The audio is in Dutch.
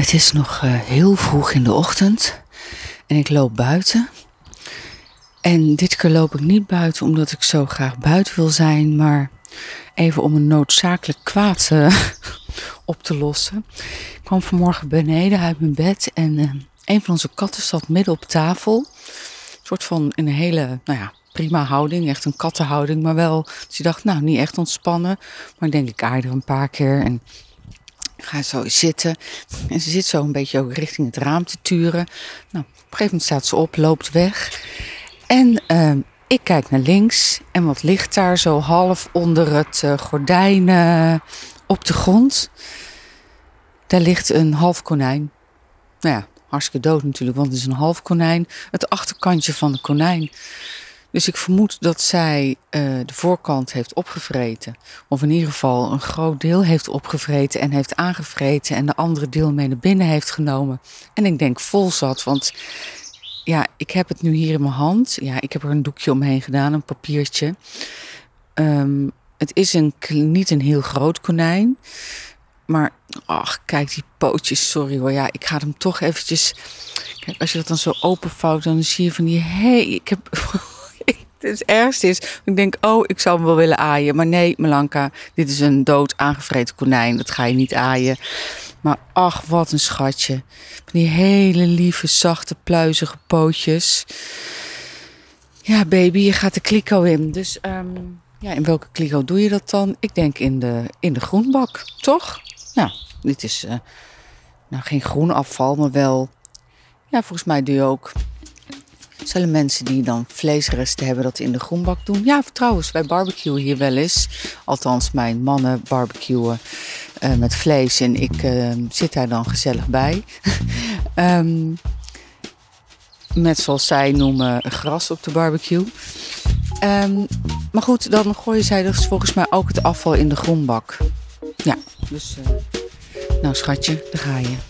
Het is nog eh, heel vroeg in de ochtend en ik loop buiten. En dit keer loop ik niet buiten omdat ik zo graag buiten wil zijn, maar even om een noodzakelijk kwaad eh, op te lossen. Ik kwam vanmorgen beneden uit mijn bed en eh, een van onze katten zat midden op tafel. Een soort van in een hele, nou ja, prima houding, echt een kattenhouding, maar wel. Dus je dacht, nou, niet echt ontspannen. Maar denk, ik er een paar keer en ga zo zitten. En ze zit zo een beetje ook richting het raam te turen. Nou, op een gegeven moment staat ze op, loopt weg. En uh, ik kijk naar links. En wat ligt daar zo half onder het uh, gordijn op de grond? Daar ligt een half konijn. Nou ja, hartstikke dood natuurlijk, want het is een half konijn. Het achterkantje van de konijn. Dus ik vermoed dat zij uh, de voorkant heeft opgevreten. Of in ieder geval een groot deel heeft opgevreten en heeft aangevreten. En de andere deel mee naar binnen heeft genomen. En ik denk vol zat, want ja, ik heb het nu hier in mijn hand. Ja, ik heb er een doekje omheen gedaan, een papiertje. Um, het is een, niet een heel groot konijn. Maar, ach, kijk die pootjes, sorry hoor. Ja, ik ga hem toch eventjes... Kijk, als je dat dan zo openvouwt, dan zie je van die... Hé, hey, ik heb... Het ergste is, ik denk, oh, ik zou hem wel willen aaien. Maar nee, Melanka, dit is een dood aangevreten konijn. Dat ga je niet aaien. Maar ach, wat een schatje. Die hele lieve, zachte, pluizige pootjes. Ja, baby, je gaat de kliko in. Dus um, ja, in welke kliko doe je dat dan? Ik denk in de, in de groenbak, toch? Nou, dit is uh, nou geen groen afval, maar wel... Ja, volgens mij doe je ook Zullen mensen die dan vleesresten hebben dat in de groenbak doen? Ja, trouwens, wij barbecuen hier wel eens. Althans, mijn mannen barbecuen uh, met vlees en ik uh, zit daar dan gezellig bij. um, met zoals zij noemen gras op de barbecue. Um, maar goed, dan gooien zij dus volgens mij ook het afval in de groenbak. Ja, dus uh, nou schatje, daar ga je.